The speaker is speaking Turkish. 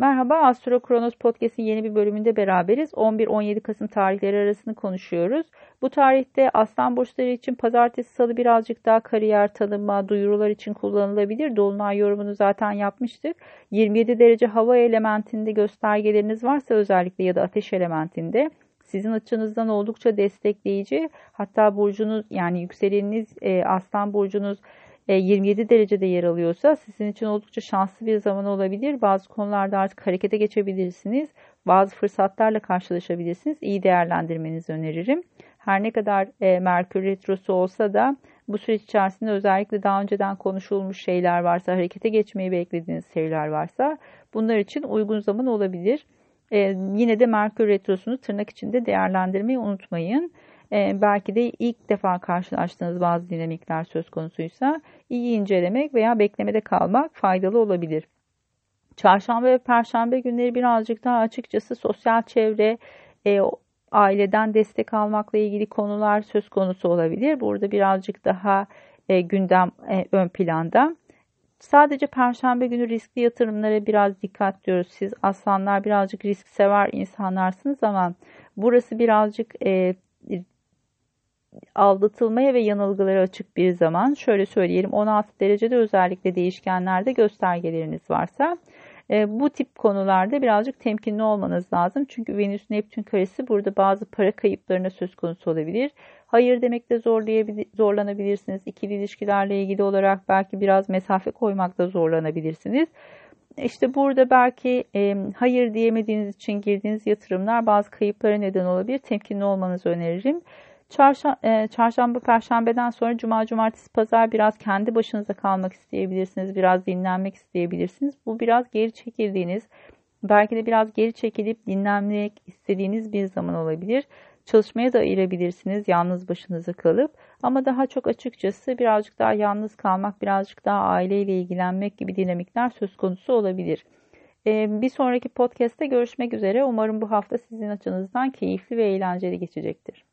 Merhaba Astro Kronos Podcast'in yeni bir bölümünde beraberiz. 11-17 Kasım tarihleri arasını konuşuyoruz. Bu tarihte Aslan burçları için pazartesi salı birazcık daha kariyer tanıma, duyurular için kullanılabilir. Dolunay yorumunu zaten yapmıştık. 27 derece hava elementinde göstergeleriniz varsa özellikle ya da ateş elementinde sizin açınızdan oldukça destekleyici. Hatta burcunuz yani yükseleniniz e, Aslan burcunuz 27 e, derecede yer alıyorsa sizin için oldukça şanslı bir zaman olabilir. Bazı konularda artık harekete geçebilirsiniz. Bazı fırsatlarla karşılaşabilirsiniz. İyi değerlendirmenizi öneririm. Her ne kadar e, Merkür Retrosu olsa da bu süreç içerisinde özellikle daha önceden konuşulmuş şeyler varsa, harekete geçmeyi beklediğiniz şeyler varsa bunlar için uygun zaman olabilir. E, yine de Merkür Retrosu'nu tırnak içinde değerlendirmeyi unutmayın. Ee, belki de ilk defa karşılaştığınız bazı dinamikler söz konusuysa iyi incelemek veya beklemede kalmak faydalı olabilir. Çarşamba ve perşembe günleri birazcık daha açıkçası sosyal çevre, e, aileden destek almakla ilgili konular söz konusu olabilir. Burada birazcık daha e, gündem e, ön planda. Sadece perşembe günü riskli yatırımlara biraz dikkat diyoruz. Siz aslanlar birazcık risk sever insanlarsınız ama burası birazcık e, aldatılmaya ve yanılgılara açık bir zaman. Şöyle söyleyelim 16 derecede özellikle değişkenlerde göstergeleriniz varsa e, bu tip konularda birazcık temkinli olmanız lazım. Çünkü Venüs Neptün karesi burada bazı para kayıplarına söz konusu olabilir. Hayır demekte zorlanabilirsiniz. İkili ilişkilerle ilgili olarak belki biraz mesafe koymakta zorlanabilirsiniz. İşte burada belki e, hayır diyemediğiniz için girdiğiniz yatırımlar bazı kayıplara neden olabilir. Temkinli olmanızı öneririm. E, çarşamba, perşembeden sonra cuma, cumartesi, pazar biraz kendi başınıza kalmak isteyebilirsiniz. Biraz dinlenmek isteyebilirsiniz. Bu biraz geri çekildiğiniz, belki de biraz geri çekilip dinlenmek istediğiniz bir zaman olabilir. Çalışmaya da ayırabilirsiniz yalnız başınıza kalıp. Ama daha çok açıkçası birazcık daha yalnız kalmak, birazcık daha aileyle ilgilenmek gibi dinamikler söz konusu olabilir. E, bir sonraki podcast'te görüşmek üzere. Umarım bu hafta sizin açınızdan keyifli ve eğlenceli geçecektir.